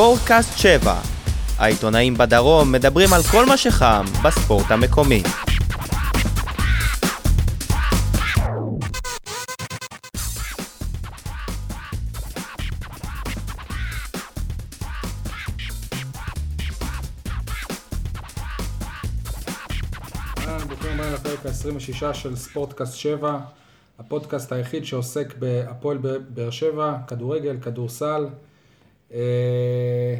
ספורטקאסט 7. העיתונאים בדרום מדברים על כל מה שחם בספורט המקומי. ברוכים הבאים לפרק ה-26 של ספורטקאסט 7, הפודקאסט היחיד שעוסק בהפועל באר שבע, כדורגל, כדורסל. אה,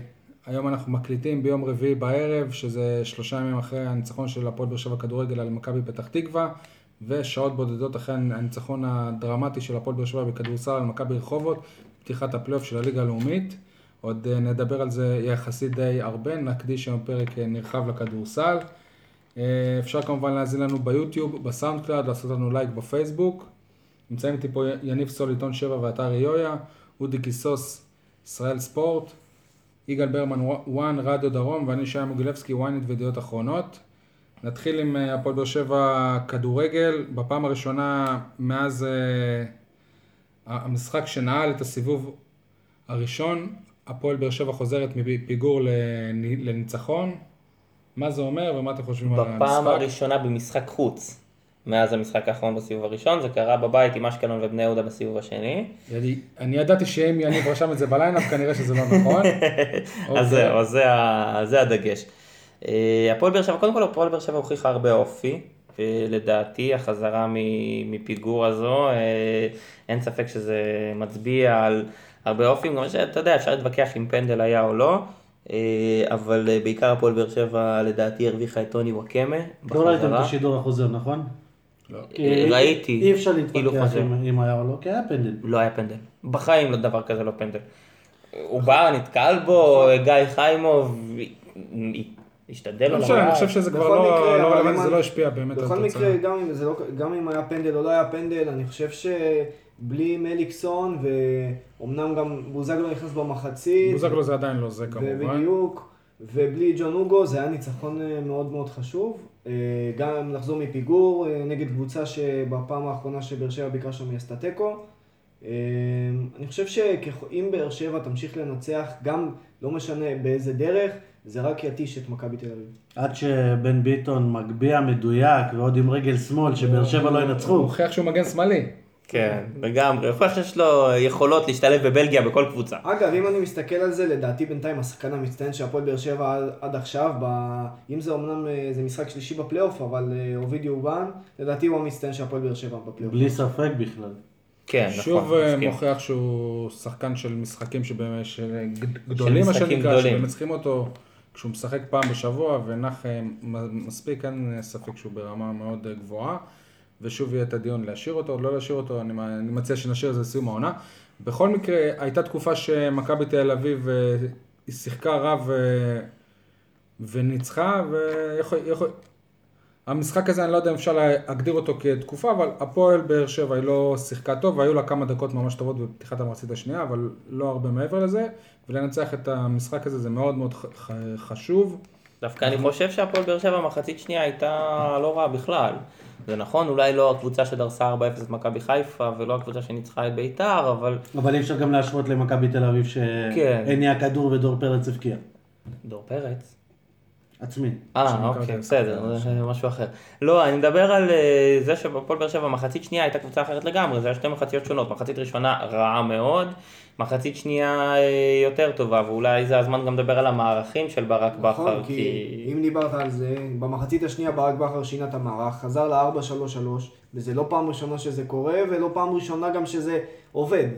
היום אנחנו מקליטים ביום רביעי בערב, שזה שלושה ימים אחרי הניצחון של הפועל באר שבע כדורגל על מכבי פתח תקווה, ושעות בודדות אחרי הניצחון הדרמטי של הפועל באר שבע בכדורסל על מכבי רחובות, פתיחת הפלייאוף של הליגה הלאומית. עוד אה, נדבר על זה יחסית די הרבה, נקדיש היום פרק אה, נרחב לכדורסל. אפשר כמובן להאזין לנו ביוטיוב, ב SoundCloud, לעשות לנו לייק בפייסבוק. נמצאים איתי פה יניב סול, עיתון 7 ואתר יויה, אודי קיסוס, ישראל ספורט, יגאל ברמן, וואן, רדיו דרום, ואני שי מוגילבסקי, ynet וידיעות אחרונות. נתחיל עם אה, הפועל באר שבע כדורגל, בפעם הראשונה מאז אה, המשחק שנעל את הסיבוב הראשון, הפועל באר שבע חוזרת מפיגור לנ- לניצחון. מה זה אומר ומה אתם חושבים על המשחק? בפעם הראשונה במשחק חוץ, מאז המשחק האחרון בסיבוב הראשון, זה קרה בבית עם אשקלון ובני יהודה בסיבוב השני. אני, אני ידעתי שאם יניב רשם את זה בליינאפ, כנראה שזה לא נכון. אז זהו, אז זה הדגש. אה, הפועל באר שבע, קודם כל הפועל באר שבע הוכיחה הרבה אופי, ולדעתי החזרה מ- מפיגור הזו, אה, אין ספק שזה מצביע על הרבה אופי, גם שאתה יודע, אפשר להתווכח אם פנדל היה או לא. אה, אבל אה, בעיקר הפועל באר שבע לדעתי הרוויחה את טוני וואקמה לא ראיתם את. השידור החוזר, נכון? לא. ראיתי. אי אפשר להתווכח. אם היה או לא, כי היה פנדל. לא היה פנדל. בחיים לא דבר כזה לא פנדל. הוא בא, נתקל בו, גיא חיימוב, השתדל לא משנה, אני. חושב שזה כבר בכל לא מקרה, לא רלוונטי, זה לא השפיע באמת על בכל התוצאה. מקרה, גם אם, זה לא, גם אם היה פנדל או לא היה פנדל, אני חושב שבלי מליקסון, ואומנם גם בוזגלו נכנס במחצית, בוזגלו זה עדיין לא זה כמובן. בדיוק, ובלי ג'ון אוגו זה היה ניצחון אה, מאוד מאוד חשוב. אה, גם לחזור מפיגור אה, נגד קבוצה שבפעם האחרונה שבאר שבע ביקרה שם היא עשתה תיקו. אה, אני חושב שאם באר שבע תמשיך לנצח, גם לא משנה באיזה דרך, זה רק יתיש את מכבי תל אביב. עד שבן ביטון מגביה מדויק ועוד עם רגל שמאל שבאר שבע לא הוא ינצחו. הוכיח שהוא מגן שמאלי. כן, לגמרי. יכול להיות שיש לו יכולות להשתלב בבלגיה בכל קבוצה. אגב, אם אני מסתכל על זה, לדעתי בינתיים השחקן המצטיין של הפועל באר שבע עד, עד עכשיו, ב... אם זה אמנם אה, זה משחק שלישי בפלייאוף, אבל אה, אובידיו אובן, לדעתי הוא המצטיין של הפועל באר שבע בפלייאוף. בלי ספק בכלל. כן, נכון. שוב אה. מוכיח שהוא שחקן של משחקים שבאמת של גד- גדולים, מה משחקים שנקרא, גדולים. שבאמת צריכים אותו כשהוא משחק פעם בשבוע ונח אה, מספיק, אין ספק שהוא ברמה מאוד אה, גבוהה. ושוב יהיה את הדיון להשאיר אותו או לא להשאיר אותו, אני, אני מציע שנשאיר את זה לסיום העונה. בכל מקרה, הייתה תקופה שמכבי תל אביב, אה, שיחקה רע ו... וניצחה, ויכול... יכול... המשחק הזה, אני לא יודע אם אפשר להגדיר אותו כתקופה, אבל הפועל באר שבע היא לא שיחקה טוב, והיו לה כמה דקות ממש טובות בפתיחת המחצית השנייה, אבל לא הרבה מעבר לזה, ולנצח את המשחק הזה זה מאוד מאוד חשוב. דווקא אני חושב שהפועל באר שבע מחצית שנייה הייתה לא רעה בכלל. זה נכון, אולי לא הקבוצה שדרסה 4-0 את מכבי חיפה ולא הקבוצה שניצחה את ביתר, אבל אבל אי אפשר גם להשוות למכבי תל אביב כן. שהניע כדור ודור פרץ הבקיע. דור פרץ. עצמי. אה, אוקיי, בסדר, זה משהו אחר. לא, אני מדבר על אה, זה שבפועל באר שבע מחצית שנייה הייתה קבוצה אחרת לגמרי, זה היה שתי מחציות שונות, מחצית ראשונה רעה מאוד, מחצית שנייה אה, יותר טובה, ואולי זה הזמן גם לדבר על המערכים של ברק בכר, נכון, כי אם דיברת על זה, במחצית השנייה ברק בכר שינה את המערך, חזר ל-4-3-3, וזה לא פעם ראשונה שזה קורה, ולא פעם ראשונה גם שזה עובד.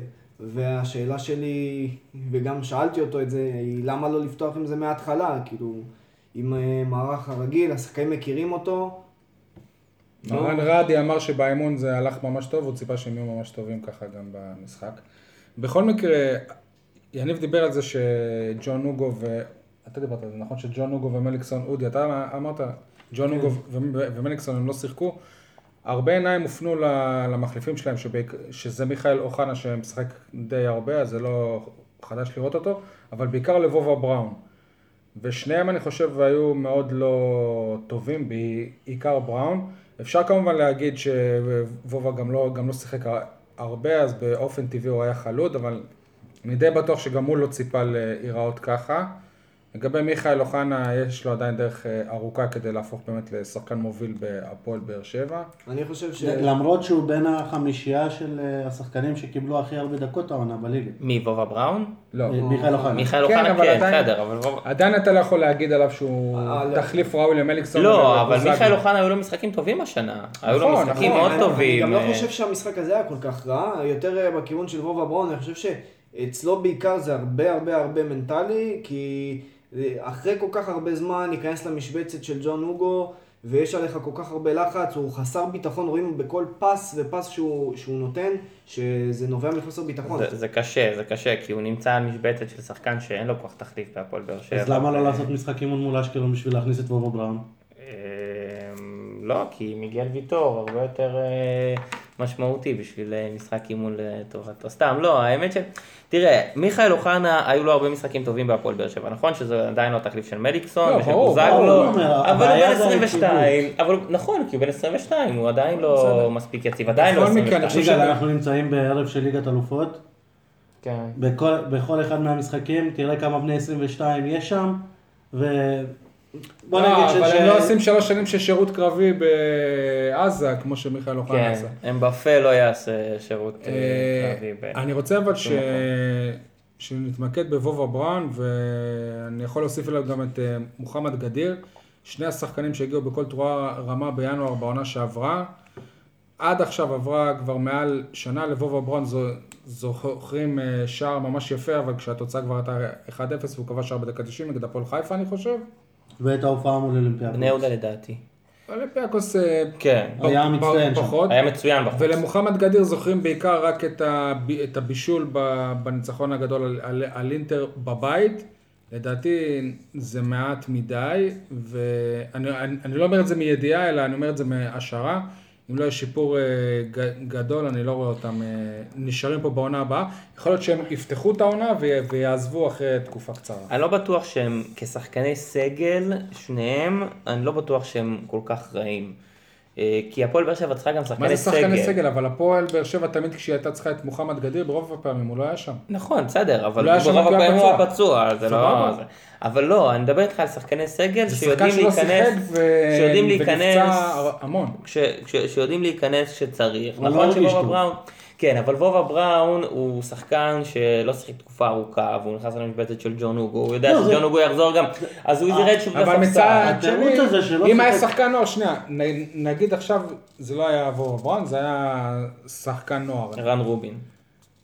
והשאלה שלי, וגם שאלתי אותו את זה, היא למה לא לפתוח עם זה מההתחלה? כאילו, עם אה, מערך הרגיל, השחקנים מכירים אותו. מרן רדי אמר שבאימון זה הלך ממש טוב, הוא ציפה שהם יהיו ממש טובים ככה גם במשחק. בכל מקרה, יניב דיבר על זה שג'ון נוגו ו... אתה דיברת על זה, נכון? שג'ון נוגו ומליקסון, אודי, אתה אמרת, ג'ון נוגו ו- ומליקסון הם לא שיחקו. הרבה עיניים הופנו למחליפים שלהם, שבעיק- שזה מיכאל אוחנה שמשחק די הרבה, אז זה לא חדש לראות אותו, אבל בעיקר לבובה בראון. ושניהם אני חושב היו מאוד לא טובים, בעיקר בראון. אפשר כמובן להגיד שוובה גם לא, גם לא שיחק הרבה, אז באופן טבעי הוא היה חלוד, אבל אני די בטוח שגם הוא לא ציפה להיראות ככה. לגבי מיכאל אוחנה, יש לו עדיין דרך אה, ארוכה כדי להפוך באמת לשחקן מוביל בהפועל באר שבע. אני חושב ש... למרות שהוא בין החמישייה של אה, השחקנים שקיבלו הכי הרבה דקות העונה בליגה. מי, וובה בראון? לא. אה, מיכאל אוחנה. מיכאל כן, אוחנה אבל כן, בסדר, אבל וובה... עדיין אתה לא יכול להגיד עליו שהוא לא. תחליף ראוי למליקסון. לא, אבל. מיכאל אוחנה היו לו משחקים טובים השנה. היו לו נכון, משחקים נכון. מאוד טובים. אני גם לא חושב שהמשחק הזה היה כל כך רע, יותר בכיוון של וובה בראון, אני חושב שאצלו בעיקר זה הרבה הרבה הרבה מנטלי, כי אחרי כל כך הרבה זמן להיכנס למשבצת של ג'ון אוגו, ויש עליך כל כך הרבה לחץ, הוא חסר ביטחון, רואים בכל פס ופס שהוא, שהוא נותן, שזה נובע מחוסר ביטחון. זה- זה קשה, זה קשה, כי הוא נמצא על משבצת של שחקן שאין לו כל כך תחליף בהפועל באר שבע. אז למה לא ו- לעשות משחק אימון מול אשקלון בשביל להכניס את וובה בראון? אמ, לא, כי מיגל ויטור הרבה יותר אה, משמעותי בשביל אה, משחק אימון לטובתו. סתם, לא, האמת ש... תראה, מיכאל אוחנה, היו לו הרבה משחקים טובים בהפועל באר שבע, נכון שזה עדיין לא התחליף של מליקסון לא, ושל בוזגלו, אבל הוא בן זה 22, אבל נכון, כי הוא בן 22, הוא עדיין לא. מספיק יציב, עדיין לא בכל מקרה, אני 22. חושב יגאל, ש- אנחנו נמצאים בערב של ליגת אלופות. כן. בכל, בכל אחד מהמשחקים, תראה כמה בני 22 יש שם, ו... בוא לא, נגיד אבל ש... הם לא עושים שלוש שנים של שירות קרבי בעזה, כמו שמיכאל אוחנה כן, עשה. אמבפה לא יעשה שירות אה, אה, קרבי. ב- אני רוצה אבל ש... שנתמקד בוובה בראון, ואני יכול להוסיף אליו גם את אה, מוחמד גדיר, שני השחקנים שהגיעו בכל תרועה רמה בינואר בעונה שעברה. עד עכשיו עברה כבר מעל שנה לוובה בראון, זו- זוכרים אה, שער ממש יפה, אבל כשהתוצאה כבר הייתה 1-0 והוא כבש שער בדקה 90 נגד הפועל חיפה אני חושב. ואת ההופעה מול אולימפיאקוס. בני יהודה לדעתי. אולימפיאקוס אה, כן. היה מצטיין שם. היה מצוין בחוץ. ולמוחמד גדיר זוכרים בעיקר רק את, הב... את הבישול ב... בניצחון הגדול על, על, על אינטר בבית. לדעתי זה מעט מדי, ואני אני, אני לא אומר את זה מידיעה, אלא אני אומר את זה מהשערה. אם לא יש שיפור אה, גדול, אני לא רואה אותם אה, נשארים פה בעונה הבאה. יכול להיות שהם יפתחו את העונה וי- ויעזבו אחרי תקופה קצרה. אני לא בטוח שהם כשחקני סגל, שניהם, אני לא בטוח שהם כל כך רעים. אה, כי הפועל באר שבע צריכה גם מה שחקני זה שחקני סגל. סגל? אבל הפועל באר שבע תמיד כשהיא הייתה צריכה את מוחמד גדיר, ברוב הפעמים הוא לא היה שם. נכון, בסדר, אבל לא ברוב הפעמים הוא היה פצוע. זה. לא... זה. אבל לא, אני מדבר איתך על שחקני סגל זה שיודעים להיכנס, ו... שיודעים להיכנס, המון. כש, כש, שיודעים להיכנס כשצריך. לא נכון טוב. בראון, כן, אבל וובה בראון הוא שחקן שלא שיחק תקופה ארוכה, והוא נכנס למשבצת של ג'ון אוגו, הוא יודע לא, שג'ון אוגו יחזור גם, אז הוא ירד שוב אבל לספסל. מצד התירוץ שני, אם היה שחקן נוער, שנייה, נגיד עכשיו, זה לא היה וובה בראון, זה היה שחקן נוער, רן רובין.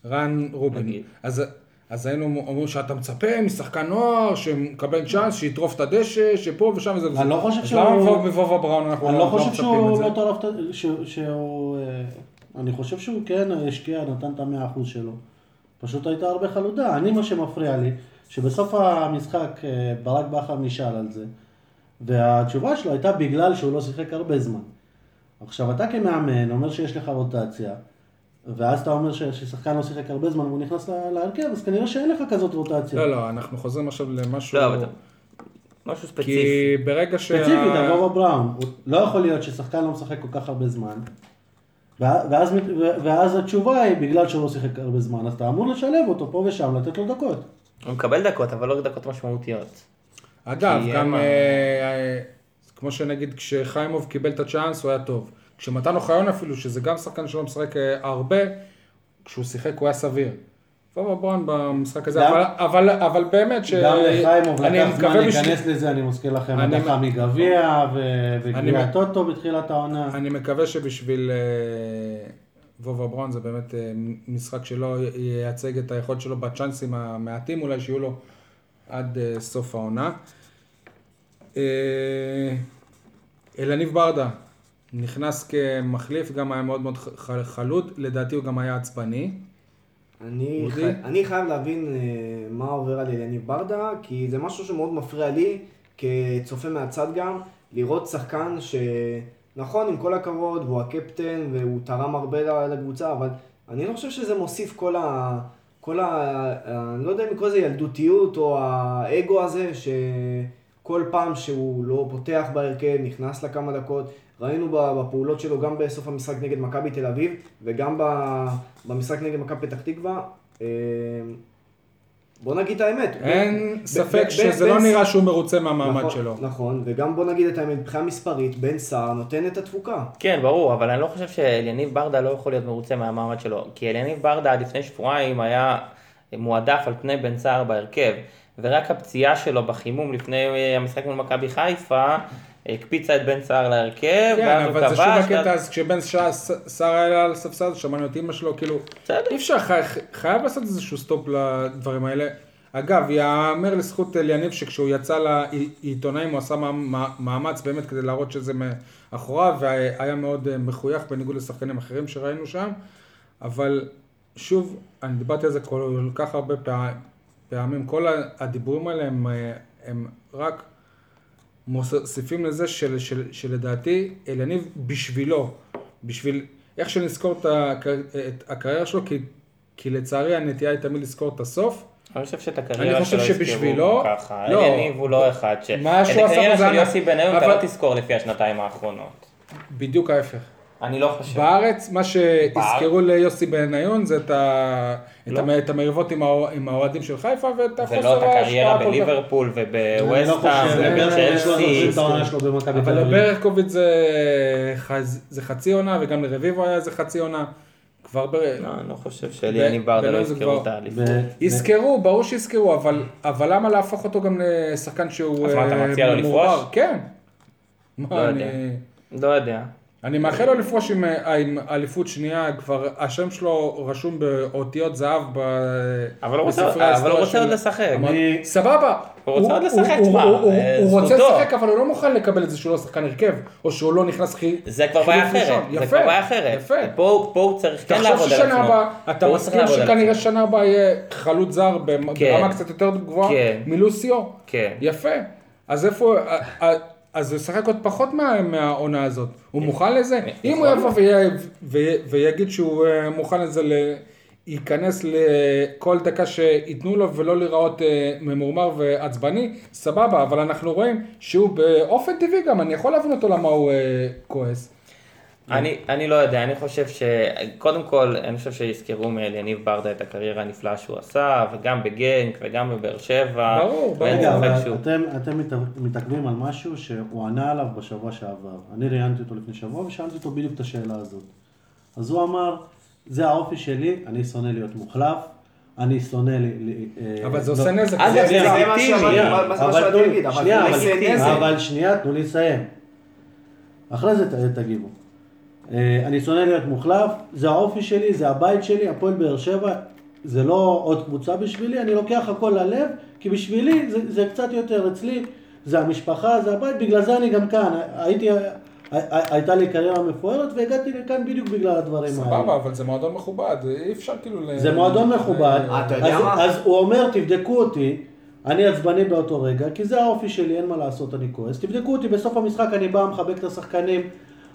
רן רובין. אז אז היינו אומרים שאתה מצפה משחקן נוער שמקבל צ'אנס, שיטרוף את הדשא, שפה ושם וזה וזה. אני לא חושב אז שהוא- למה מוובה בראון אנחנו אני לא חושב מצפים את זה? לא טרף, את- שהוא- שהוא... אני חושב שהוא כן השקיע, נתן את המאה אחוז שלו. פשוט הייתה הרבה חלודה. אני, מה שמפריע לי, שבסוף המשחק אה, ברק בכר נשאל על זה, והתשובה שלו הייתה בגלל שהוא לא שיחק הרבה זמן. עכשיו, אתה כמאמן אומר שיש לך רוטציה, ואז אתה אומר ש- ששחקן לא שיחק הרבה זמן והוא נכנס לה- להרכב, אז כנראה שאין לך כזאת רוטציה. לא, לא, אנחנו חוזרים עכשיו למשהו... לא, אבל משהו ספציפי. כי ברגע שה... ספציפית, על וובה בראון, לא יכול להיות ששחקן לא משחק כל כך הרבה זמן, ואז, ואז התשובה היא בגלל שהוא לא שיחק הרבה זמן, אז אתה אמור לשלב אותו פה ושם, לתת לו דקות. הוא מקבל דקות, אבל לא דקות משמעותיות. אגב, גם אה, אה, כמו שנגיד כשחיימוב קיבל את הצ'אנס הוא היה טוב. כשמתן אוחיון אפילו, שזה גם שחקן שלא משחק אה, הרבה, כשהוא שיחק הוא היה סביר. וובה בראון במשחק הזה, אבל, אבל, אבל באמת ש... גם לחיימוב לקח זמן להיכנס לזה, אני מזכיר לכם, אני- הדחה מגביע וגביע טוטו בתחילת העונה. אני מקווה שבשביל אה, וובה בראון זה באמת אה, משחק שלא ייצג את היכולת שלו בצ'אנסים המעטים אולי שיהיו לו עד אה, סוף העונה. אלניב ברדה נכנס כמחליף, גם היה מאוד מאוד חלוד, לדעתי הוא גם היה עצבני. אני? חי... אני חייב להבין אה, מה עובר על אליניב ברדה, כי זה משהו שמאוד מפריע לי, כצופה מהצד גם, לראות שחקן שנכון, עם כל הכבוד, והוא הקפטן, והוא תרם הרבה לקבוצה, אבל אני לא חושב שזה מוסיף כל ה... כל ה... אני לא יודע אם לקרוא לזה ילדותיות, או האגו הזה, שכל פעם שהוא לא פותח בהרכב, נכנס לכמה דקות, ראינו בפעולות שלו גם בסוף המשחק נגד מכבי תל אביב, וגם ב- במשחק נגד מכבי פתח תקווה. אה, בוא נגיד את האמת. אין ב- ספק ב- שזה לא ס- נראה שהוא מרוצה מהמעמד נכון, שלו. נכון, וגם בוא נגיד את האמת, מבחינה מספרית, בן סער נותן את התפוקה. כן, ברור, אבל אני לא חושב שאליניב ברדה לא יכול להיות מרוצה מהמעמד שלו. כי אליניב ברדה עד לפני שבועיים היה מועדף על פני בן סער בהרכב. ורק הפציעה שלו בחימום לפני המשחק מול מכבי חיפה, הקפיצה את בן סער להרכב, כן, אבל זה שוב. הקטע, אז כשבן סער היה על הספסל, שמענו את אימא שלו, כאילו. אי אפשר, חי- חייב לעשות איזשהו סטופ לדברים האלה. אגב, יאמר לזכות אליניב שכשהוא יצא לעיתונאים הוא עשה מאמ- מאמץ באמת כדי להראות שזה מאחוריו, והיה מאוד אה, מחוייך בניגוד לשחקנים אחרים שראינו שם, אבל שוב, אני דיברתי על זה כל כך הרבה פעמים, פעמים, כל הדיבורים האלה הם, אה, הם רק מוסיפים לזה של, של, שלדעתי אליניב בשבילו, בשביל איך שנזכור את, הק- את הקריירה שלו, כי, כי לצערי הנטייה היא תמיד לזכור את הסוף. אני חושב שאת הקריירה שלו יזכרו ככה. לא. אליניב הוא לא אחד ש... מה את שהוא עשה הקריירה פה זה של. יוסי בניון אתה לא תזכור לפי השנתיים האחרונות. בדיוק ההפך. אני לא חושב. בארץ, מה שיזכרו ליוסי בניון זה את, ה... את, לא. המ... את המריבות עם, האוה- עם האוהדים של חיפה ואת החוסר ולא את הקריירה ההשפעה. בליברפול לא ובווסטהאם חושב, זה- יש לו ובצ'לסי. במכבי אבל תל אביב. לברקוביץ' זה. זה חצי עונה וגם לרביבו היה איזה חצי עונה. כבר ב... לא, אני לא חושב שאליניב ברדה לא יזכרו את האליפות. יזכרו, ברור שיזכרו, אבל, אבל למה להפוך אותו גם לשחקן שהוא אז מה, אתה אה, מציע לו? לפרוש? כן. לא יודע. לא יודע. אני מאחל לו לפרוש עם, אה, עם אליפות שנייה, כבר השם שלו רשום באותיות זהב בספרי אבל הוא ההיסטוריה רוצה עוד לשחק. סבבה. הוא רוצה עוד לשחק, תשמע, הוא- אה, רוצה. לשחק, אבל הוא לא מוכן לקבל את זה שהוא לא שחקן הרכב, או שהוא לא נכנס חי... זה כבר בעיה חילוף אחרת. ראשון. זה כבר בעיה אחרת. פה הוא צריך כן תחשוב לעבוד על עצמו. ששנה הבאה, אתה מסכים שכנראה. שנה הבאה יהיה חלוץ זר כן. ברמה קצת יותר גבוהה כן. מלוסיו? כן. יפה. אז איפה, אז הוא ישחק עוד פחות מה- מהעונה הזאת. הוא מוכן לזה? אם הוא יבוא ויגיד שהוא אה, מוכן לזה, ל- ייכנס לכל דקה שייתנו לו ולא להיראות אה, ממורמר ועצבני, סבבה, אבל אנחנו רואים שהוא באופן טבעי גם, אני יכול להבין אותו למה הוא אה, כועס. אני, אני לא יודע, אני חושב ש... קודם כל, אני חושב שיזכרו מאליניב ברדה את הקריירה הנפלאה שהוא עשה, וגם בגנק וגם בבאר שבע. ברור, ברור. רגע, אבל שהוא... אתם, אתם מת- מתעכבים על משהו שהוא ענה עליו בשבוע שעבר. אני ראיינתי אותו לפני שבוע ושאלתי אותו בדיוק את השאלה הזאת. אז הוא אמר, זה האופי שלי, אני שונא להיות מוחלף, אני שונא ל... אה, אבל זה לא- עושה נזק. זה- לגיטימי. אבל שנייה, זה אבל- עושה נזק. אבל שנייה, תנו לי לסיים. אחרי זה תגיבו. אה, אני שונא להיות מוחלף, זה האופי שלי, זה הבית שלי, הפועל באר שבע, זה לא עוד קבוצה בשבילי, אני לוקח הכל ללב, כי בשבילי זה, זה קצת יותר אצלי, זה המשפחה, זה הבית, בגלל זה אני גם כאן. הייתי, הי- הי- הייתה לי קריירה מפוארת והגעתי לכאן בדיוק בגלל הדברים האלה. סבבה, אבל זה מועדון מכובד, אי אפשר כאילו... ל- זה מועדון מכובד, אה? אז הוא אומר, תבדקו אותי, אני עצבני באותו רגע, כי זה האופי שלי, אין מה לעשות, אני כועס. תבדקו אותי, בסוף המשחק אני בא, מחבק את השחקנים,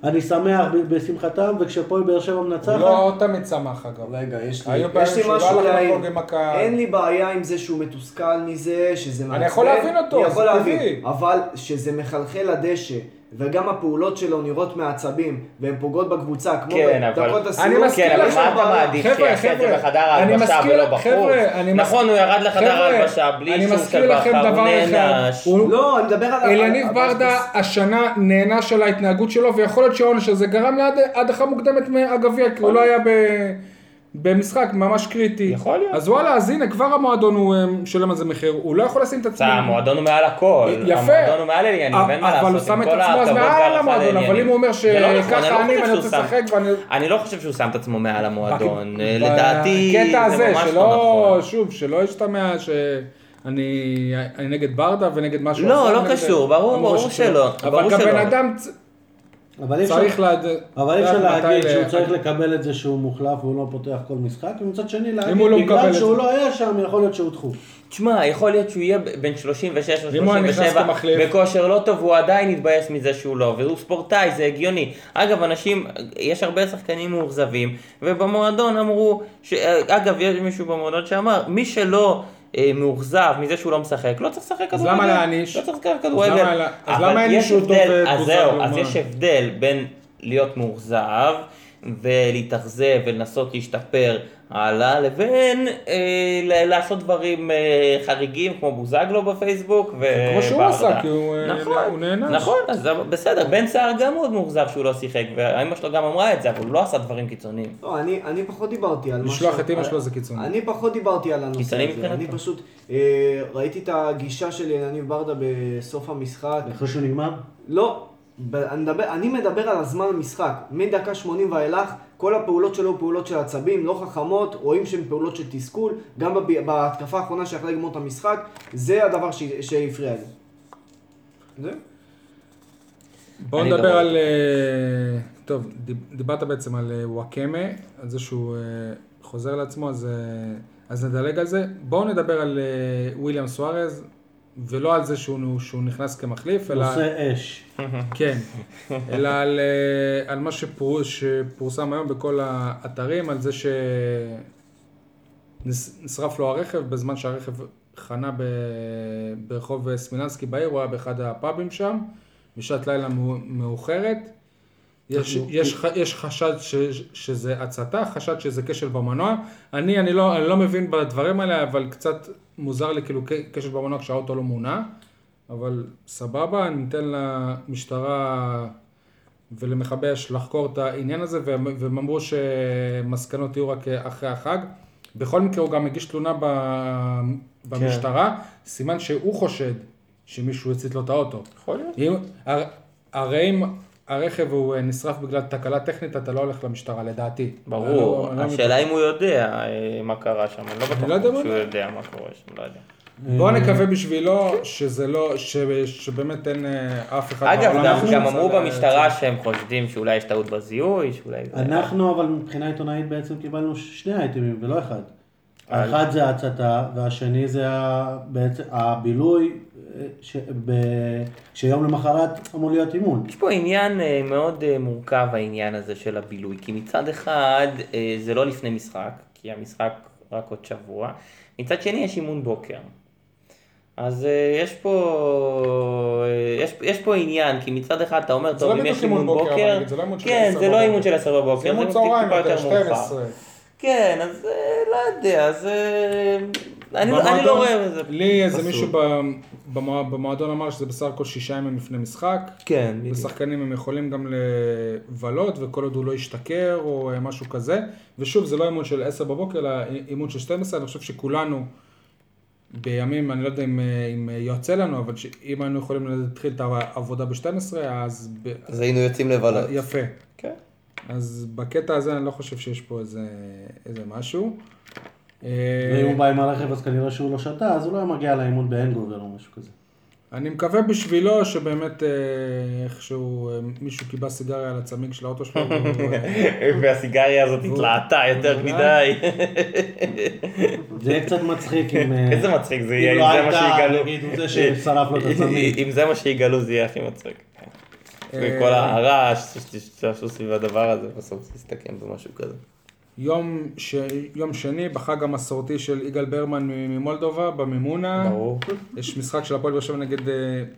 אני שמח ב- בשמחתם, וכשפועל באר שבע הוא מנצחת, לא תמיד שמח אגב. רגע, יש לי, היו לי שהוא לא משהו הלך להעיר. לחגוג עם הקהל. אין לי בעיה עם זה שהוא מתוסכל מזה, שזה מעצבן. יכול להבין אותו, אני יכול זה להבין. טבעי. אבל שזה מחלחל לדשא, וגם הפעולות שלו נראות מעצבים, והן פוגעות בקבוצה, כמו כן, אבל- בדקות אני הסיום. מסכים כן, אבל מה אתה מעדיף? חבר'ה, שיעשה את זה חבר'ה, בחדר אני ההלבשה מזכיר- ולא בחוץ? אני נכון, הוא ירד לחדר חבר'ה, ההלבשה בלי אני אישור מזכיר של בכר, הוא נענש. הוא- לא, אני מדבר על... אליניב על- ברדה השנה נהנה של ההתנהגות שלו, ויכול להיות שהעונש הזה גרם לעד- הדחה מוקדמת מהגביע, כי הוא לא היה ב- במשחק ממש קריטי. יכול להיות. אז וואלה, אז הנה, כבר המועדון הוא אה, משלם על זה מחיר, הוא לא יכול לשים את עצמו. המועדון הוא מעל הכל. יפה. המועדון הוא מעל אליניב, אין מה לעשות. אבל הוא שם את עצמו אז מעל המועדון, אבל. אם הוא אומר לא נכון, אני לא שככה אני חושב ואני רוצה לשחק ואני... אני לא חושב שהוא שם את עצמו מעל המועדון. ב- לדעתי, זה ממש שלא, לא נכון. שוב, שלא ישתמע שאני אני נגד ברדה ונגד משהו לא, אחר, לא נגד קשור, ברור, ברור. שלא, אבל כבן שלא. אדם אבל אי אפשר, צריך לדעת אבל אי אפשר מתי להגיד ל- שהוא צריך לקבל את זה שהוא מוחלף והוא לא פותח כל משחק, ומצד שני להגיד, לא בגלל שהוא. לא היה שם, יכול להיות שהודחו. תשמע, יכול להיות שהוא יהיה בין 36 אם הוא היה נכנס ל-37 כמחליף. בכושר לא טוב, הוא עדיין יתבאס מזה שהוא לא, והוא ספורטאי, זה הגיוני. אגב, אנשים, יש הרבה שחקנים מאוכזבים, ובמועדון אמרו, ש... אגב, יש מישהו במועדון שאמר, מי שלא... אה, מאוכזב מזה שהוא לא משחק, לא צריך לשחק כדורגל. למה להעניש? לא צריך לשחק כדורגל. אז למה יש הענישו אותו אז זהו, אז? יש הבדל בין להיות מאוכזב ולהתאכזב ולנסות להשתפר הלאה, לבין אה, לעשות דברים אה, חריגים כמו בוזגלו בפייסבוק וברדה. כמו שהוא עשה, כי הוא, אה, נכון, הוא נענש. נכון, אז בסדר, בן סער גם מאוד מאוכזב שהוא לא שיחק, והאמא שלו גם אמרה את זה, אבל הוא לא עשה דברים קיצוניים. לא, אני, אני פחות דיברתי על לשלוח את אמא על- שלו זה קיצוני. אני פחות דיברתי על הנושא הזה. אני פשוט אה, ראיתי את הגישה של יניב ברדה בסוף המשחק. אחרי שהוא נגמר? לא, מדבר, אני מדבר על הזמן המשחק. מדקה 80 ואילך, כל הפעולות שלו פעולות של עצבים, לא חכמות, רואים שהן פעולות של תסכול. גם בב- בהתקפה האחרונה שיכלה לגמור את המשחק, זה הדבר ש- שהפריע לי. זהו. בואו נדבר. על... אה, טוב, דיב- דיברת בעצם על אה, וואקמה, על זה שהוא אה, חוזר לעצמו, אז, אז נדלג על זה. בואו נדבר על וויליאם סוארז, ולא על זה שהוא, שהוא נכנס כמחליף, אלא... נושא אש. כן, אלא על, אה, על מה שפור, שפורסם היום בכל האתרים, על זה שנשרף לו הרכב בזמן שהרכב חנה ב, ברחוב סמיננסקי בעיר, הוא היה באחד הפאבים שם, בשעת לילה מאו- מאוחרת. יש, יש, ח- יש חשד ש, שזה הצתה, חשד שזה כשל במנוע. אני, אני, לא, אני לא מבין בדברים האלה, אבל קצת מוזר לי כאילו כשל במנוע כשהאוטו לא מונע. אבל סבבה, ניתן למשטרה ולמכבי אש לחקור את העניין הזה, והם אמרו שמסקנות יהיו רק אחרי החג. בכל מקרה הוא גם הגיש תלונה ב- במשטרה, סימן שהוא חושד שמישהו הצית לו את האוטו. יכול להיות. אם, הר- הרי אם הרכב הוא נשרף בגלל תקלה טכנית, אתה לא הולך למשטרה, לדעתי. ברור, לא- לא השאלה אם הוא יודע אה, מה קרה שם, אני לא בטוח לא שהוא. יודע מה קורה שם, לא יודע. בוא נקווה בשבילו שזה לא, ש, שבאמת אין אה, אף אחד אגב, גם- אמרו במשטרה שהם חושדים שאולי יש טעות בזיהוי, שאולי... אנחנו אבל מבחינה עיתונאית בעצם קיבלנו שני אייטמים ולא אחד. האחד זה ההצתה והשני זה בעצם הבילוי אה, ש- ב- שיום למחרת אמור להיות אימון. יש פה עניין אה, מאוד אה, מורכב העניין הזה של הבילוי, כי מצד אחד אה, זה לא לפני משחק, כי המשחק רק עוד שבוע, מצד שני יש אימון בוקר. אז אה, יש פה, יש, יש פה עניין, כי מצד אחד אתה אומר, זה טוב, לא אם יש אימון בוקר, בוקר, אבל נגיד, זה לא אימון של כן, 10 זה לא. אימון של 10 בבוקר, זה אימון טיפה צהריים, יותר מאוחר. 12. כן, אז לא יודע, אז אני, לא- אני לא רואה בזה. לי איזה. מישהו במוע- במועדון אמר שזה בסך הכל שישה ימים לפני משחק. כן, בדיוק. ושחקנים הם יכולים גם לבלות, וכל עוד הוא לא ישתכר או אה, משהו כזה. ושוב, זה לא אימון של 10 בבוקר, אלא אימון של 12. אני חושב שכולנו בימים, אני לא יודע אם, אה, אם יוצא לנו, אבל ש- אם היינו יכולים להתחיל את העבודה ב-12, אז... ב- אז היינו יוצאים לבלות. יפה. כן. אז בקטע הזה אני לא חושב שיש פה איזה, איזה משהו. אה, ואם הוא בא עם הרכב אז כנראה שהוא לא שתה, אז הוא לא היה מגיע לאימון בהנגובר או משהו כזה. אני מקווה בשבילו שבאמת אה, איכשהו אה, מישהו קיבל סיגריה על הצמיג של האוטו שלו. והסיגריה הזאת התלהטה יותר מדי. זה יהיה קצת מצחיק אם... איזה מצחיק זה יהיה, אם לא זה מה שיגלו. נגיד, הוא זה ששרף לו את הצמיג. אם זה מה שיגלו זה יהיה הכי מצחיק. וכל הרעש שעשו סביב הדבר הזה, בסוף זה יסתכם במשהו כזה. יום, ש... יום שני, בחג המסורתי של יגאל ברמן ממולדובה, במימונה. ברור. יש משחק של הפועל באר שבע נגד אה,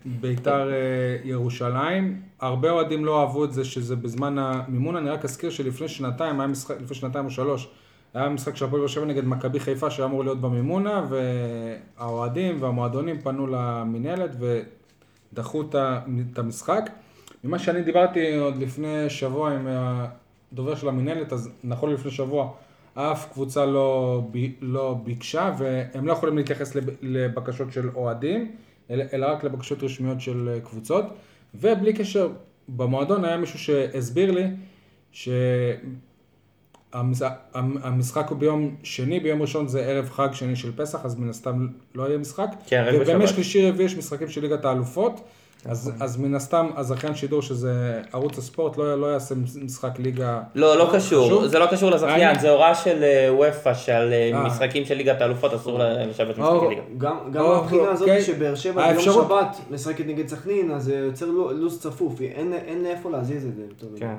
ביתר אה, ירושלים. הרבה אוהדים לא אהבו את זה שזה בזמן המימונה. אני רק אזכיר שלפני שנתיים, היה משחק, לפני שנתיים או שלוש, היה משחק של הפועל באר שבע נגד מכבי חיפה שהיה אמור להיות במימונה, והאוהדים והמועדונים פנו למינהלת ודחו את המשחק. ממה שאני דיברתי עוד לפני שבוע עם הדובר של המינהלת, אז נכון לפני שבוע, אף קבוצה לא, לא ביקשה, והם לא יכולים להתייחס לב- לבקשות של אוהדים, אלא, רק לבקשות רשמיות של אה, קבוצות. ובלי קשר, במועדון היה מישהו שהסביר לי שהמשחק הוא ביום שני, ביום ראשון זה ערב חג שני של פסח, אז מן הסתם לא יהיה משחק. כן, רק ובימי בשבת. שלישי רביעי יש משחקים של ליגת האלופות. נכון. אז, אז מן הסתם הזכיין שידור שזה ערוץ הספורט לא, לא יעשה משחק ליגה. לא, לא קשור, חשוב? זה לא קשור לזכיין, אני- זה הוראה של אה, וופא שעל אה, אה. משחקים של ליגת האלופות אסור לשבת משחקי ליגה. גם, גם או, מהבחינה הזאת אוקיי. שבאר שבע ביום האפשרות- שבת משחקת נגד סכנין, אז זה יוצר לו- לו"ז צפוף, אין, אין לאיפה להזיז את זה. כן.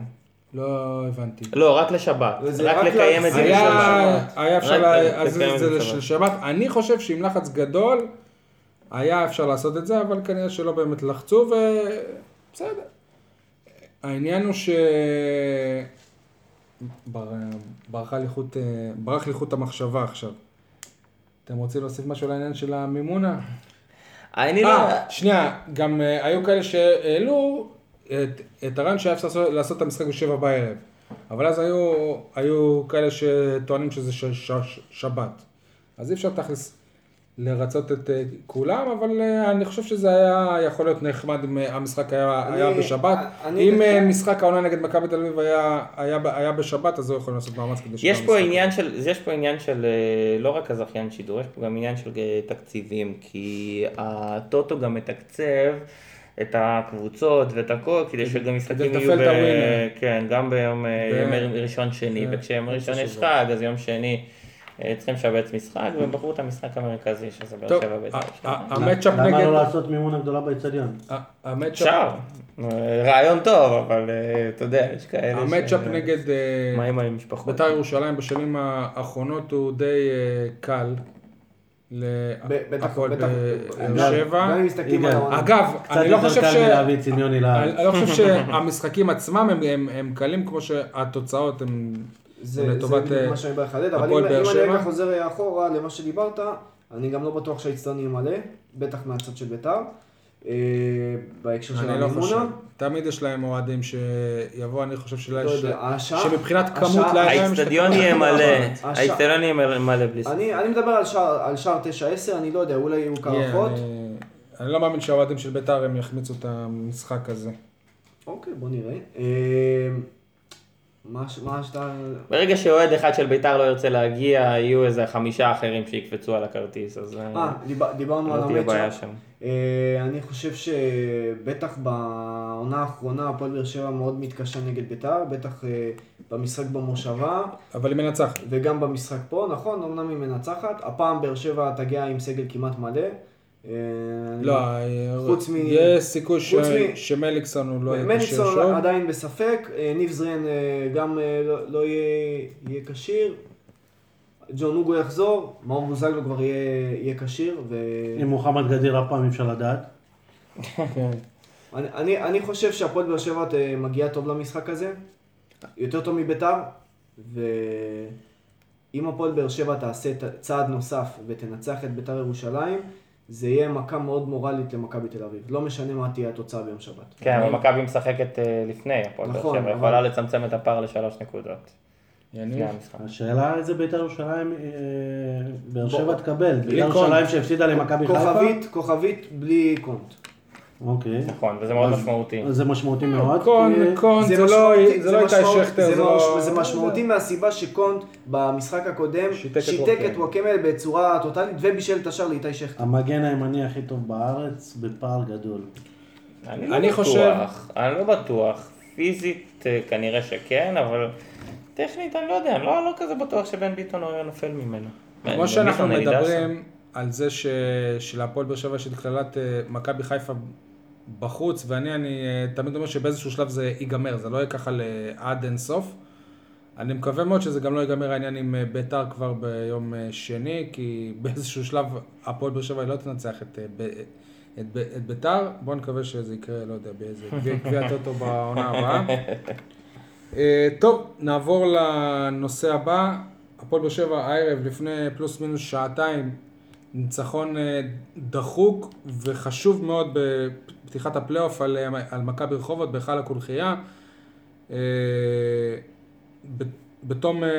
לא הבנתי. לא, רק לשבת, רק רק לקיים את זה להחזיר היה, אפשר להזיז את זה בשבת. של שבת. אני חושב שעם לחץ גדול, היה אפשר לעשות את זה, אבל כנראה שלא באמת לחצו, ובסדר. העניין הוא ש... בר- ברחה לי חוט, אה, ברח לי חוט המחשבה עכשיו. אתם רוצים להוסיף משהו לעניין של המימונה? אני לא... אה, שנייה, גם אה, היו כאלה שהעלו את, את הרעיון שהיה אפשר לעשות- לעשות את המשחק בשבע בערב. אבל אז היו, היו כאלה שטוענים שזה ש, ש, ש, שבת. אז אי אפשר תכלס לרצות את אה, כולם, אבל אה, אני חושב שזה היה יכול להיות נחמד אם אה, המשחק היה, אני- היה בשבת. אני- אם אה, משחק העונה נגד מכבי תל אביב היה, היה, היה בשבת, אז הוא יכול לעשות מאמץ כדי יש פה עניין של, יש פה עניין של לא רק הזכיין שידור, יש פה גם עניין של תקציבים, כי הטוטו גם מתקצב את הקבוצות ואת הכל, כדי שגם משחקים יהיו, ב... כן, גם ביום ראשון שני, וכשיום ראשון יש. חג, אז יום שני צריכים לשבץ משחק, והם בחרו את המשחק המרכזי, שזה באר שבע בית"ר ה- ירושלים. ה- המצ'אפ למה נגד... לא לעשות מימונה גדולה באצטדיון? אפשר, אה, רעיון טוב, אבל אה, אתה יודע, יש כאלה המצ'אפ נגד אה, מה עם המשפחות? בית"ר ירושלים בשנים האחרונות הוא די אה, קל להפועל בטח. באר שבע. אגב, אני לא חושב ש... אני לא חושב שהמשחקים עצמם הם- הם- הם קלים כמו שהתוצאות הם זה, לטובת, זה בדיוק אה, מה שאני בא לחדד, אבל אם, אני. רגע חוזר אחורה למה שדיברת, אני גם לא בטוח שהאיצטדיון יהיה מלא, בטח מהצד של ביתר, אה, בהקשר של אני לא. המימונה. תמיד יש להם אוהדים שיבואו, אני חושב שאולי לא יש... שמבחינת כמות לילה הם האיצטדיון משתתפים. יהיה מלא, האיצטדיון יהיה מלא בלי ספק. אני, אני מדבר על שער, על שער 9-10, אני לא יודע, אולי יהיו קרחות. אני לא מאמין שהאוהדים של בית"ר הם יחמיצו את המשחק הזה. אוקיי, בוא נראה. מה שאתה... ברגע שאוהד אחד של ביתר לא ירצה להגיע, יהיו איזה חמישה אחרים שיקפצו על הכרטיס, אז אה, אה, דיבר, דיברנו על לא המצ'אפ. אה, אני חושב שבטח בעונה האחרונה הפועל באר שבע מאוד מתקשה נגד ביתר, בטח אה, במשחק במושבה אבל היא מנצחת. וגם במשחק פה, נכון, אמנם היא מנצחת, הפעם באר שבע תגיע עם סגל כמעט מלא. אה, לא, חוץ מ- יש סיכוי ש- מ- שמליקסון הוא לא יהיה כשיר מליקסון שוב. עדיין בספק, אה, ניב זרין אה, גם אה, לא- לא יהיה כשיר, ג'ון אוגו יחזור, מאור בוזגלו כבר יהיה כשיר, ו... עם מוחמד גדיר אף פעם אי אפשר לדעת. כן. אני, אני, אני חושב שהפועל באר שבע אה, מגיע טוב למשחק הזה, יותר טוב מביתר, ואם הפועל באר שבע תעשה צעד נוסף ותנצח את ביתר ירושלים, זה יהיה מכה מאוד מורלית למכבי תל אביב. לא משנה מה תהיה התוצאה ביום שבת. כן, אבל מכבי משחקת אה, לפני, הפועל באר נכון, שבע, יכולה לצמצם את הפער לשלוש נקודות. השאלה איזה בית"ר ירושלים אה, באר. שבע תקבל. בית"ר. ירושלים שהפסידה למכבי חיפה? כוכבית, כוכבית בלי קונט. אוקיי. נכון, וזה מאוד אז- משמעותי. אז זה משמעותי מאוד. קון, כי- קון, זה לא לא איתי משמעות- שכטר, זה לא... זה משמעותי מהסיבה שקונט במשחק הקודם שיתק את שיתק וואקמה. את וואקמה בצורה טוטאלית ובישל את השער לאיתי שכטר. המגן הימני הכי טוב בארץ בפער גדול. אני לא חושב- אני לא בטוח. פיזית אה, כנראה שכן, אבל טכנית אני לא יודע, אני לא לא כזה בטוח שבן ביטון הוא היה נופל ממנו. כמו שאנחנו מדברים על זה ש- שלהפועל באר שבע יש את כללת אה, מכבי חיפה בחוץ, ואני אני אה, תמיד אומר שבאיזשהו שלב זה ייגמר, זה לא יהיה ככה ל- עד אין סוף. אני מקווה מאוד שזה גם לא ייגמר העניין עם אה, ביתר כבר ביום שני, כי באיזשהו שלב הפועל באר שבע לא תנצח את, ב- את, ב- את ביתר. בואו נקווה שזה יקרה, לא יודע, באיזה גביע- טוטו בעונה הבאה. אה, טוב, נעבור לנושא הבא. הפועל באר שבע הערב לפני פלוס מינוס שעתיים, ניצחון אה, דחוק וחשוב מאוד בפתיחת הפלייאוף על, אה, על מכבי רחובות בהיכל הקונכייה. אה, בתום אה,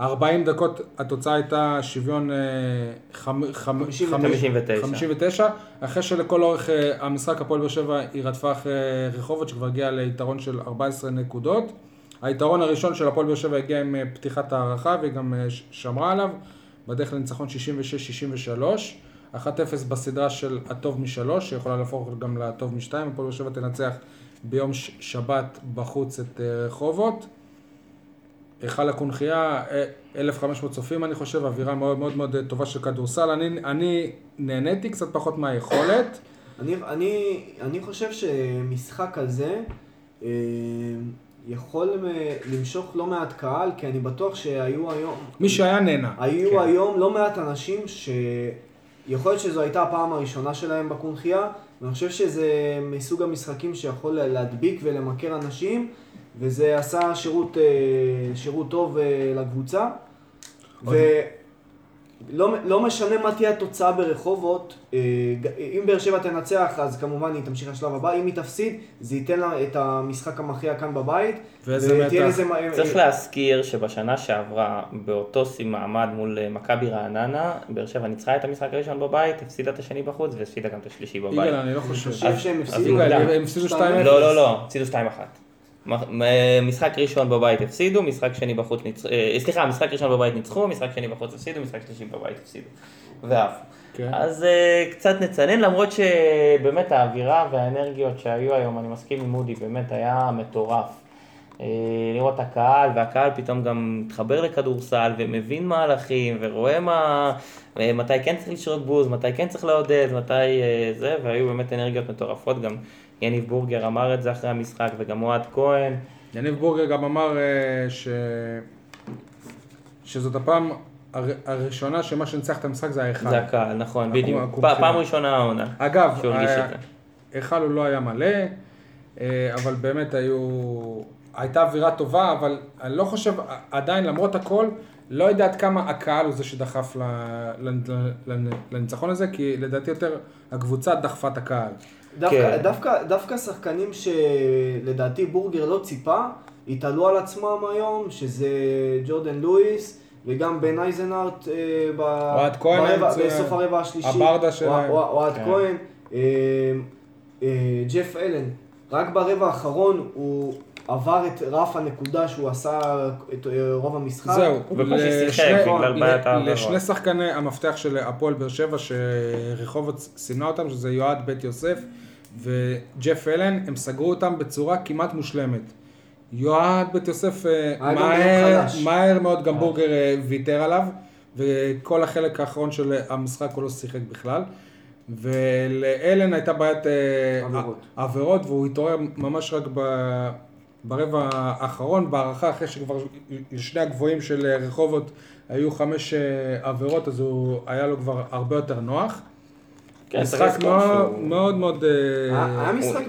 40 דקות התוצאה הייתה שוויון אה, חמ- חמ- 59. 59. 59, אחרי שלכל אורך המשחק הפועל באר שבע היא רדפה אחרי רחובות שכבר הגיעה ליתרון של 14 נקודות. היתרון הראשון של הפועל באר שבע הגיע עם פתיחת ההערכה והיא גם שמרה עליו, בדרך לניצחון 66-63, 1-0 בסדרה של הטוב משלוש, שיכולה להפוך גם לטוב משתיים, הפועל באר שבע תנצח ביום שבת בחוץ את אה, רחובות. היכל הקונכייה, אה, 1,500 צופים אני חושב, אווירה מאוד מאוד מאוד טובה של כדורסל. אני, אני נהניתי קצת פחות מהיכולת. אני, אני, אני חושב שמשחק כזה אה, יכול אה, למשוך לא מעט קהל, כי אני בטוח שהיו היום... מי שהיה נהנה. היו כן. היום לא מעט אנשים שיכול להיות שזו הייתה הפעם הראשונה שלהם בקונכייה, ואני חושב שזה מסוג המשחקים שיכול להדביק ולמכר אנשים, וזה עשה שירות, אה, שירות טוב אה, לקבוצה. ולא לא משנה מה תהיה התוצאה ברחובות, אה, אם באר שבע תנצח אז כמובן היא תמשיך לשלב הבא, אם היא תפסיד זה ייתן לה את המשחק המכריע כאן בבית. ואיזה מתח. מ- צריך להזכיר שבשנה שעברה, באותו מעמד מול אה, מכבי רעננה, באר שבע ניצחה את המשחק הראשון בבית, הפסידה את השני בחוץ והפסידה גם את השלישי בבית. יגאל, אני לא חושב. שהם הפסידו. הם הפסידו 2-0. לא, לא, לא, הפסידו 2-1. משחק ראשון בבית הפסידו, משחק שני בחוץ ניצחו, אה, סליחה, משחק ראשון בבית ניצחו, משחק שני בחוץ הפסידו, משחק שלישי בבית הפסידו. ועף. כן. אז אה, קצת נצנן, למרות שבאמת האווירה והאנרגיות שהיו היום, אני מסכים עם מודי, באמת היה מטורף. אה, לראות את הקהל, והקהל פתאום גם מתחבר לכדורסל ומבין מהלכים ורואה מה, מתי כן צריך לשרוק בוז, מתי כן צריך לעודד, מתי זה, והיו באמת אנרגיות מטורפות, גם יניב בורגר אמר את זה אחרי המשחק וגם אוהד כהן. יניב בורגר גם אמר אה, ש... שזאת הפעם הר... הראשונה שמה שניצח את המשחק זה האחד. זה הקהל, נכון, הקום- בדיוק. פ- פעם ראשונה העונה. אגב, שהוא הרגיש ה- את זה. היכל הוא לא היה מלא, אה, אבל באמת היו... הייתה אווירה טובה, אבל אני לא חושב, עדיין למרות הכל, לא יודע עד כמה הקהל הוא זה שדחף לניצחון הזה, כי לדעתי יותר הקבוצה דחפה את הקהל. דווקא, כן. דווקא, דווקא שחקנים שלדעתי בורגר לא ציפה, התעלו על עצמם היום, שזה ג'ורדן לואיס וגם בן אייזנארט אה, ב... אוהד כהן ברבע, בסוף הרבע השלישי. הברדה שלהם. אוה- אוהד כן. כהן, אה, אה, ג'ף אלן, רק ברבע האחרון הוא עבר את רף הנקודה שהוא עשה את אה, רוב המשחק. זהו, העבירות. לשני שחקני המפתח של הפועל באר שבע שרחובות סימנה אותם, שזה יועד בית יוסף וג'ף אלן, הם סגרו אותם בצורה כמעט מושלמת. יועד בית יוסף אה, מהר, מאוד חלש. מהר מאוד גם בורגר אה, ויתר עליו, וכל החלק האחרון של המשחק הוא לא שיחק בכלל. ולאלן הייתה בעיית אה, עבירות. עבירות, והוא התעורר ממש רק ב... ברבע האחרון, בהערכה אחרי שכבר שני הגבוהים של אה, רחובות היו חמש אה, עבירות, אז הוא היה לו כבר הרבה יותר נוח. כן, משחק מאוד מאוד מאוד... אה, היה משחק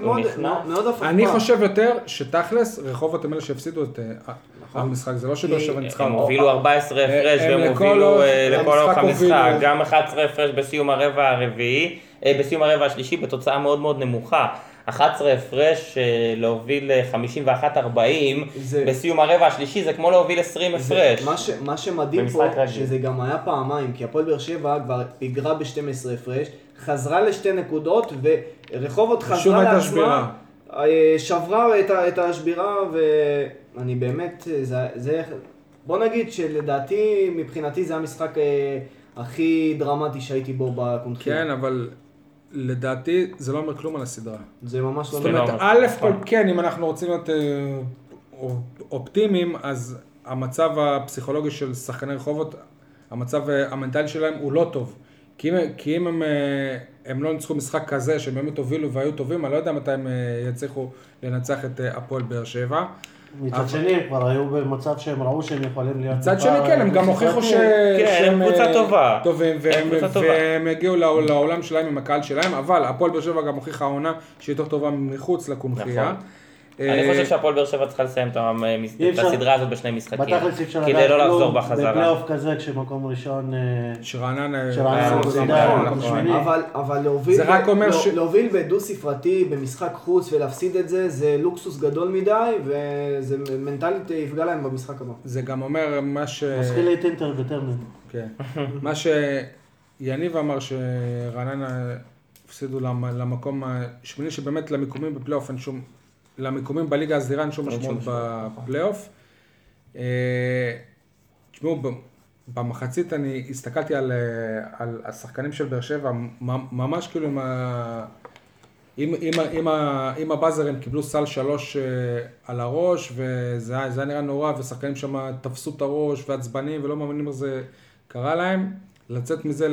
מאוד הפוך. אני חושב יותר שתכלס, רחובות הם אלה שהפסידו את אה, המשחק, זה לא שבאר שבע ניצחה. הם. הובילו 14 הפרש הם והם הובילו אה, לכל אורך המשחק. גם 11 הפרש בסיום הרבע הרביעי, אה, בסיום הרבע השלישי בתוצאה מאוד מאוד נמוכה. 11 הפרש אה, להוביל 51-40 זה- בסיום הרבע השלישי זה כמו להוביל 20 זה- הפרש. מה, ש, מה שמדהים פה, רגיל. שזה גם היה פעמיים, כי הפועל באר שבע כבר פיגרה ב-12 הפרש, חזרה לשתי נקודות, ורחובות חזרה לעצמה, שבירה. אה, שברה את, ה- את השבירה, ואני באמת, זה, זה, בוא נגיד שלדעתי, מבחינתי זה המשחק אה, הכי דרמטי שהייתי בו בקונחייה. כן, אבל לדעתי זה לא אומר כלום על הסדרה. זה ממש לא... זאת אומרת, אומר. א' נכון. כל כן, אם אנחנו רוצים להיות אה, אופ- אופטימיים, אז המצב הפסיכולוגי של שחקני רחובות, המצב המנטלי שלהם הוא לא טוב. כי אם, כי אם הם, אה, הם לא ניצחו משחק כזה, שהם באמת הובילו והיו טובים, אני לא יודע מתי הם אה, יצליחו לנצח את אה, הפועל באר שבע. מצד שני, הם כבר היו במצב שהם ראו שהם יכולים להיות... מצד שני כן, הם גם הוכיחו ש... כן, שהם הם קבוצה טובה. טובים, והם. והם הגיעו לעול- לעולם שלהם עם הקהל שלהם, אבל הפועל באר שבע גם הוכיחה העונה שהיא יותר טובה מחוץ לקונכייה. נכון. אה, אני חושב שהפועל באר שבע צריכה לסיים את אפשר- הסדרה הזאת בשני משחקים. בתכלס אי אפשר כדי לדעת לא לחזור כלום בחזרה. בפלייאוף כזה כשמקום ראשון... אה, שרעננה... אה, אה. אבל, אבל להוביל, לא- בדו ספרתי במשחק חוץ ולהפסיד את זה, זה לוקסוס גדול מדי, וזה מנטלית יפגע להם במשחק הבא. זה גם אומר מה ש... מזכיר לי את אינטר וטרנר. כן. מה שיניב אמר שרעננה הפסידו למ- למקום השמיני, שבאמת למיקומים בפלייאוף אין שום... למיקומים בליגה הסדירה אין שום משמעות בפלייאוף. אה, תשמעו, במחצית אני הסתכלתי על, אה, על השחקנים של באר שבע, ממש כאילו עם ה... עם, עם, עם, עם הבאזר הם קיבלו סל שלוש אה, על הראש, וזה היה נראה נורא, ושחקנים שם תפסו את הראש ועצבנים ולא מאמינים איך זה קרה להם. לצאת מזה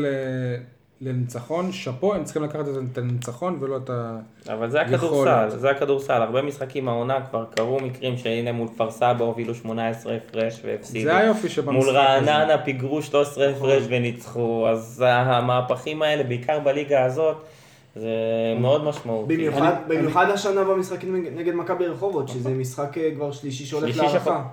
לניצחון, שאפו, הם צריכים לקחת את הניצחון ולא את ה... אבל זה. הכדורסל, זה הכדורסל, הרבה משחקים העונה כבר קרו מקרים שהנה מול כפר סבא הובילו 18 הפרש והפסידו. זה היופי שבמשחק מול הזה. רעננה פיגרו 13 הפרש וניצחו, אז המהפכים האלה, בעיקר בליגה הזאת, זה מאוד משמעותי. במיוחד, במיוחד השנה במשחקים נגד- מכבי רחובות, שזה משחק אה, כבר שלישי שהולך להערכה.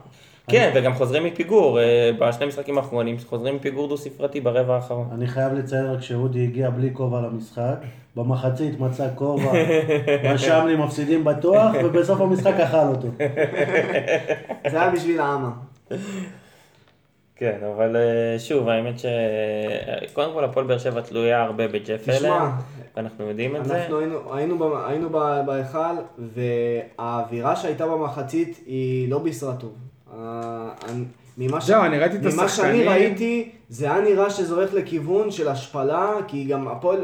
כן, וגם חוזרים מפיגור, אה, בשני משחקים האחרונים חוזרים מפיגור דו ספרתי ברבע האחרון. אני חייב לציין רק שאודי הגיע בלי כובע למשחק, במחצית מצא כובע, רשם לי מפסידים בטוח, ובסוף המשחק אכל אותו. זה היה בשביל האמה. כן, אבל אה, שוב, האמת ש... קודם כל הפועל באר שבע תלויה הרבה בג'ף אלן, תשמע, ואנחנו יודעים את זה. אנחנו היינו, היינו, ב- היינו בהיכל, והאווירה שהייתה במחצית היא לא בישרה טוב. אה, אני- ממה ש- אני ראיתי את ממה שאני. ראיתי, זה היה נראה שזה הולך לכיוון של השפלה, כי גם הפועל,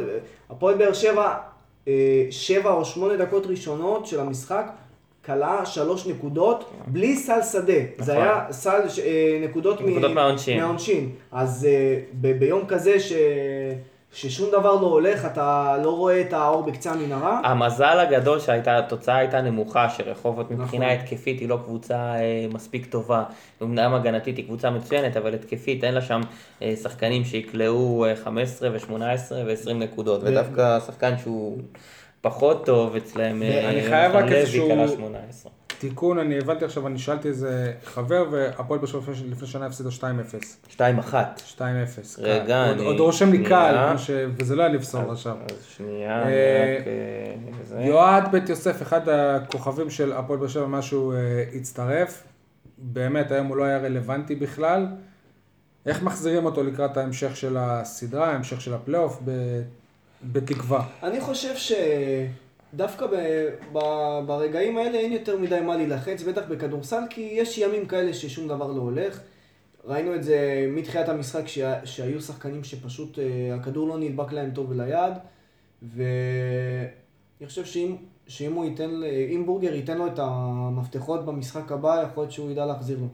באר שבע, אה, שבע או שמונה דקות ראשונות של המשחק, כלה שלוש נקודות, בלי סל שדה. זה נכון. היה סל ש- אה, נקודות, מ- מהעונשין. אז ב- ביום כזה ש... ששום דבר לא הולך, אתה לא רואה את האור בקצה המנהרה. המזל הגדול שהייתה, התוצאה הייתה נמוכה, שרחובות מבחינה נכון. התקפית היא לא קבוצה אה, מספיק טובה. אמנם הגנתית היא קבוצה מצוינת, אבל התקפית אין לה שם אה, שחקנים שיקלעו אה, 15 ו-18 ו-20 נקודות, ו- ודווקא שחקן שהוא פחות טוב אצלם, אה, ואני חייב רק איזשהו- קלע 18. תיקון, אני הבנתי עכשיו, אני שאלתי איזה חבר, והפועל באר שבע לפני- שנה הפסידו 2-0. 2-1. 2-0. רגע, אני- עוד רושם לי. קל, ש- וזה לא היה לפסול עכשיו. אז שנייה, אני אה, רק... אה. יועד בית יוסף, אחד הכוכבים של הפועל באר שבע, משהו אה, הצטרף. באמת, היום הוא לא היה רלוונטי בכלל. איך מחזירים אותו לקראת ההמשך של הסדרה, ההמשך של הפלייאוף, ב- בתקווה. אני חושב שדווקא ב... ב... ברגעים האלה אין יותר מדי מה להילחץ, בטח בכדורסל, כי יש ימים כאלה ששום דבר לא הולך. ראינו את זה מתחילת המשחק, שה... שהיו שחקנים שפשוט אה, הכדור לא נדבק להם טוב ליד, ואני חושב שאם, שאם הוא ייתן, אם בורגר ייתן לו את המפתחות במשחק הבא, יכול להיות שהוא ידע להחזיר לו.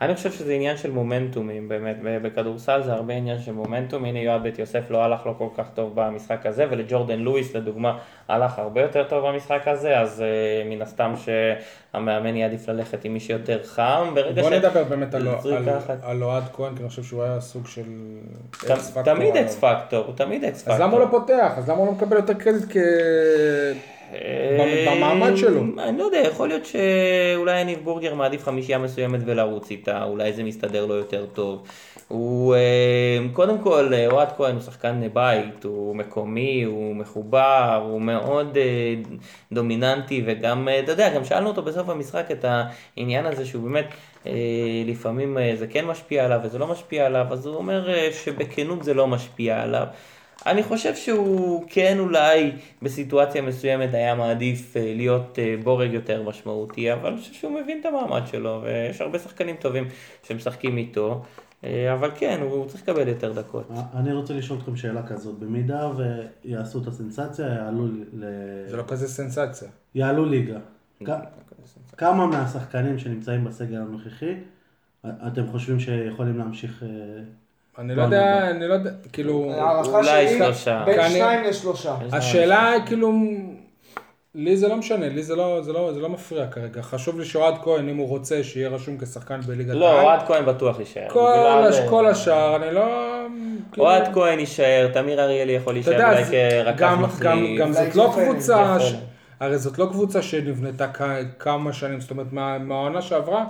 אני חושב שזה עניין של מומנטומים, באמת, בכדורסל זה הרבה עניין של מומנטום, הנה יואב בית יוסף לא הלך לו כל כך טוב במשחק הזה, ולג'ורדן לואיס לדוגמה הלך הרבה יותר טוב במשחק הזה, אז uh, מן הסתם שהמאמן יעדיף ללכת עם מי שיותר חם, ברגע בוא ש... נדבר באמת על- זריקה על- אחת. על אוהד כהן, כי אני חושב שהוא היה סוג של ת- אקס פקטור תמיד. אקס פקטור, הוא תמיד אקס פקטור. אז למה הוא לא פותח? אז למה הוא לא מקבל יותר קרדיט כ... במעמד שלו. אני לא יודע, יכול להיות שאולי יניב בורגר מעדיף חמישייה מסוימת ולרוץ איתה, אולי זה מסתדר לו יותר טוב. הוא, אה, קודם כל, אוהד כהן הוא שחקן בית, הוא מקומי, הוא מחובר, הוא מאוד אה, דומיננטי, וגם, אה, אתה יודע, גם שאלנו אותו בסוף המשחק את העניין הזה שהוא באמת, אה, לפעמים זה כן משפיע עליו וזה לא משפיע עליו, אז הוא אומר שבכנות זה לא משפיע עליו. אני חושב שהוא כן אולי בסיטואציה מסוימת היה מעדיף אה, להיות אה, בורג יותר משמעותי, אבל אני חושב שהוא מבין את המעמד שלו, ויש הרבה שחקנים טובים שמשחקים איתו, אה, אבל כן, הוא צריך לקבל יותר דקות. אני רוצה לשאול אתכם שאלה כזאת, במידה ויעשו את הסנסציה, יעלו, ל... זה לא כזה סנסציה. יעלו ליגה. כ- כמה מהשחקנים שנמצאים בסגל הנוכחי, אתם חושבים שיכולים להמשיך... אני לא יודע, אני לא יודע, כאילו... הערכה אולי שלי, שלושה. בין שניים לשלושה. השאלה היא כאילו, לי זה לא משנה, לי זה לא, זה לא, זה לא מפריע כרגע. חשוב לי שאוהד כהן, אם הוא רוצה, שיהיה רשום כשחקן בליגת לא, העל. אוהד כהן בטוח יישאר. כל, הש, כל השאר, אני לא... כאילו, אוהד כהן יישאר, תמיר אריאלי יכול להישאר אולי גם, גם, מחליף. גם אולי זאת לא קבוצה, יפה. ש... הרי זאת לא קבוצה שנבנתה כ- כמה שנים, זאת אומרת, מה- מהעונה שעברה,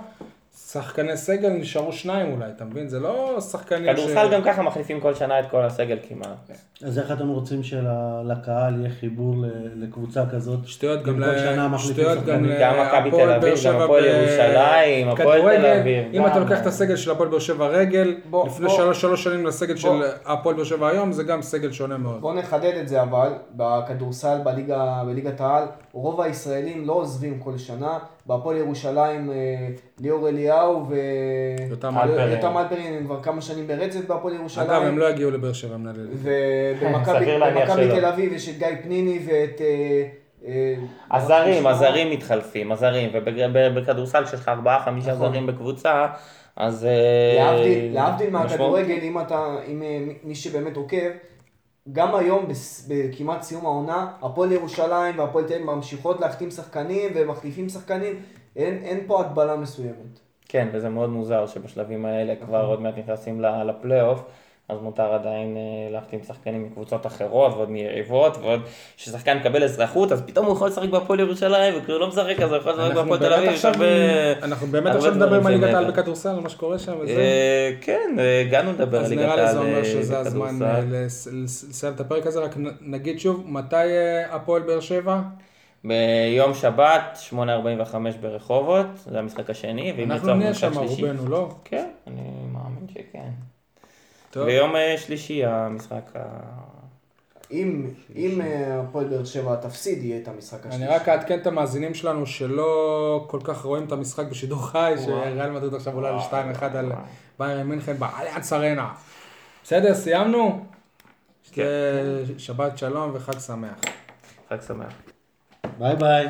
שחקני סגל נשארו שניים אולי, אתה מבין? זה לא שחקנים כדורסל גם ככה מחליפים כל שנה את כל הסגל כמעט. אז איך אתם רוצים שלקהל יהיה חיבור ל- לקבוצה כזאת? שטויות גם אם כל שנה ל... מחליפים שחקנים. גם מכבי תל אביב, גם הפועל ירושלים, הפועל תל. אביב, אם. אתה לוקח את הסגל של הפועל באר שבע רגל, בוא, לפני בוא. שלוש שלוש שנים לסגל של. הפועל באר שבע היום, זה גם סגל שונה מאוד. בוא נחדד את זה אבל, בכדורסל בליגת העל, רוב הישראלים לא עוזבים כל שנה, בהפועל ירושלים אה, ליאור אליהו ו... יותם אלפרין. יותם אלפרין הם כבר כמה שנים ברצף בהפועל ירושלים. אגב, הם לא יגיעו לבאר שבע, מנהל. ובמכבי. תל אביב יש את גיא פניני ואת... אה, אה, הזרים, הזרים מתחלפים, הזרים, ובכדורסל כשיש לך ארבעה, חמישה נכון. זרים בקבוצה, אז... אה, להבדיל, מהכדורגל, אם אתה, אם אה, מי שבאמת עוקב, גם היום, בכמעט סיום העונה, הפועל ירושלים והפועל תל אביב ממשיכות להחתים שחקנים ומחליפים שחקנים, אין, אין פה הגבלה מסוימת. כן, וזה מאוד מוזר שבשלבים האלה כבר עוד מעט נכנסים לפלייאוף, אז מותר עדיין אה, להחתים שחקנים מקבוצות אחרות ועוד מיריבות, ועוד ששחקן מקבל אזרחות, אז פתאום הוא יכול לשחק בהפועל ירושלים, וכשהוא לא משחק אז הוא יכול לשחק אנחנו בהפועל תל אביב. אנחנו באמת עכשיו דברים מדברים על ליגת העל. בכדורסל, על מה שקורה שם וזה. אה, כן, אה, הגענו לדבר על אז ליגת נראה לי העל זה אומר שזה הזמן בכדורסל. לס- לס- לסיים את הפרק הזה, רק נגיד שוב, מתי הפועל באר שבע? ביום שבת, 8.45 ברחובות, זה המשחק השני, ואם אנחנו נצטרך נהיה משחק שם, שלישי. רובנו, לא? כן, אני מאמין שכן. טוב. ביום אה, שלישי המשחק ה... אם אם, אה, הפועל באר שבע תפסיד, יהיה את המשחק השלישי. אני רק אעדכן את המאזינים שלנו שלא כל כך רואים את המשחק בשידור חי, שריאל מדריד עכשיו עולה ל-2-1 על ביירן מינכן באליאנס ארנה. בסדר, סיימנו? כן. שבת שלום וחג שמח. חג שמח. ביי ביי.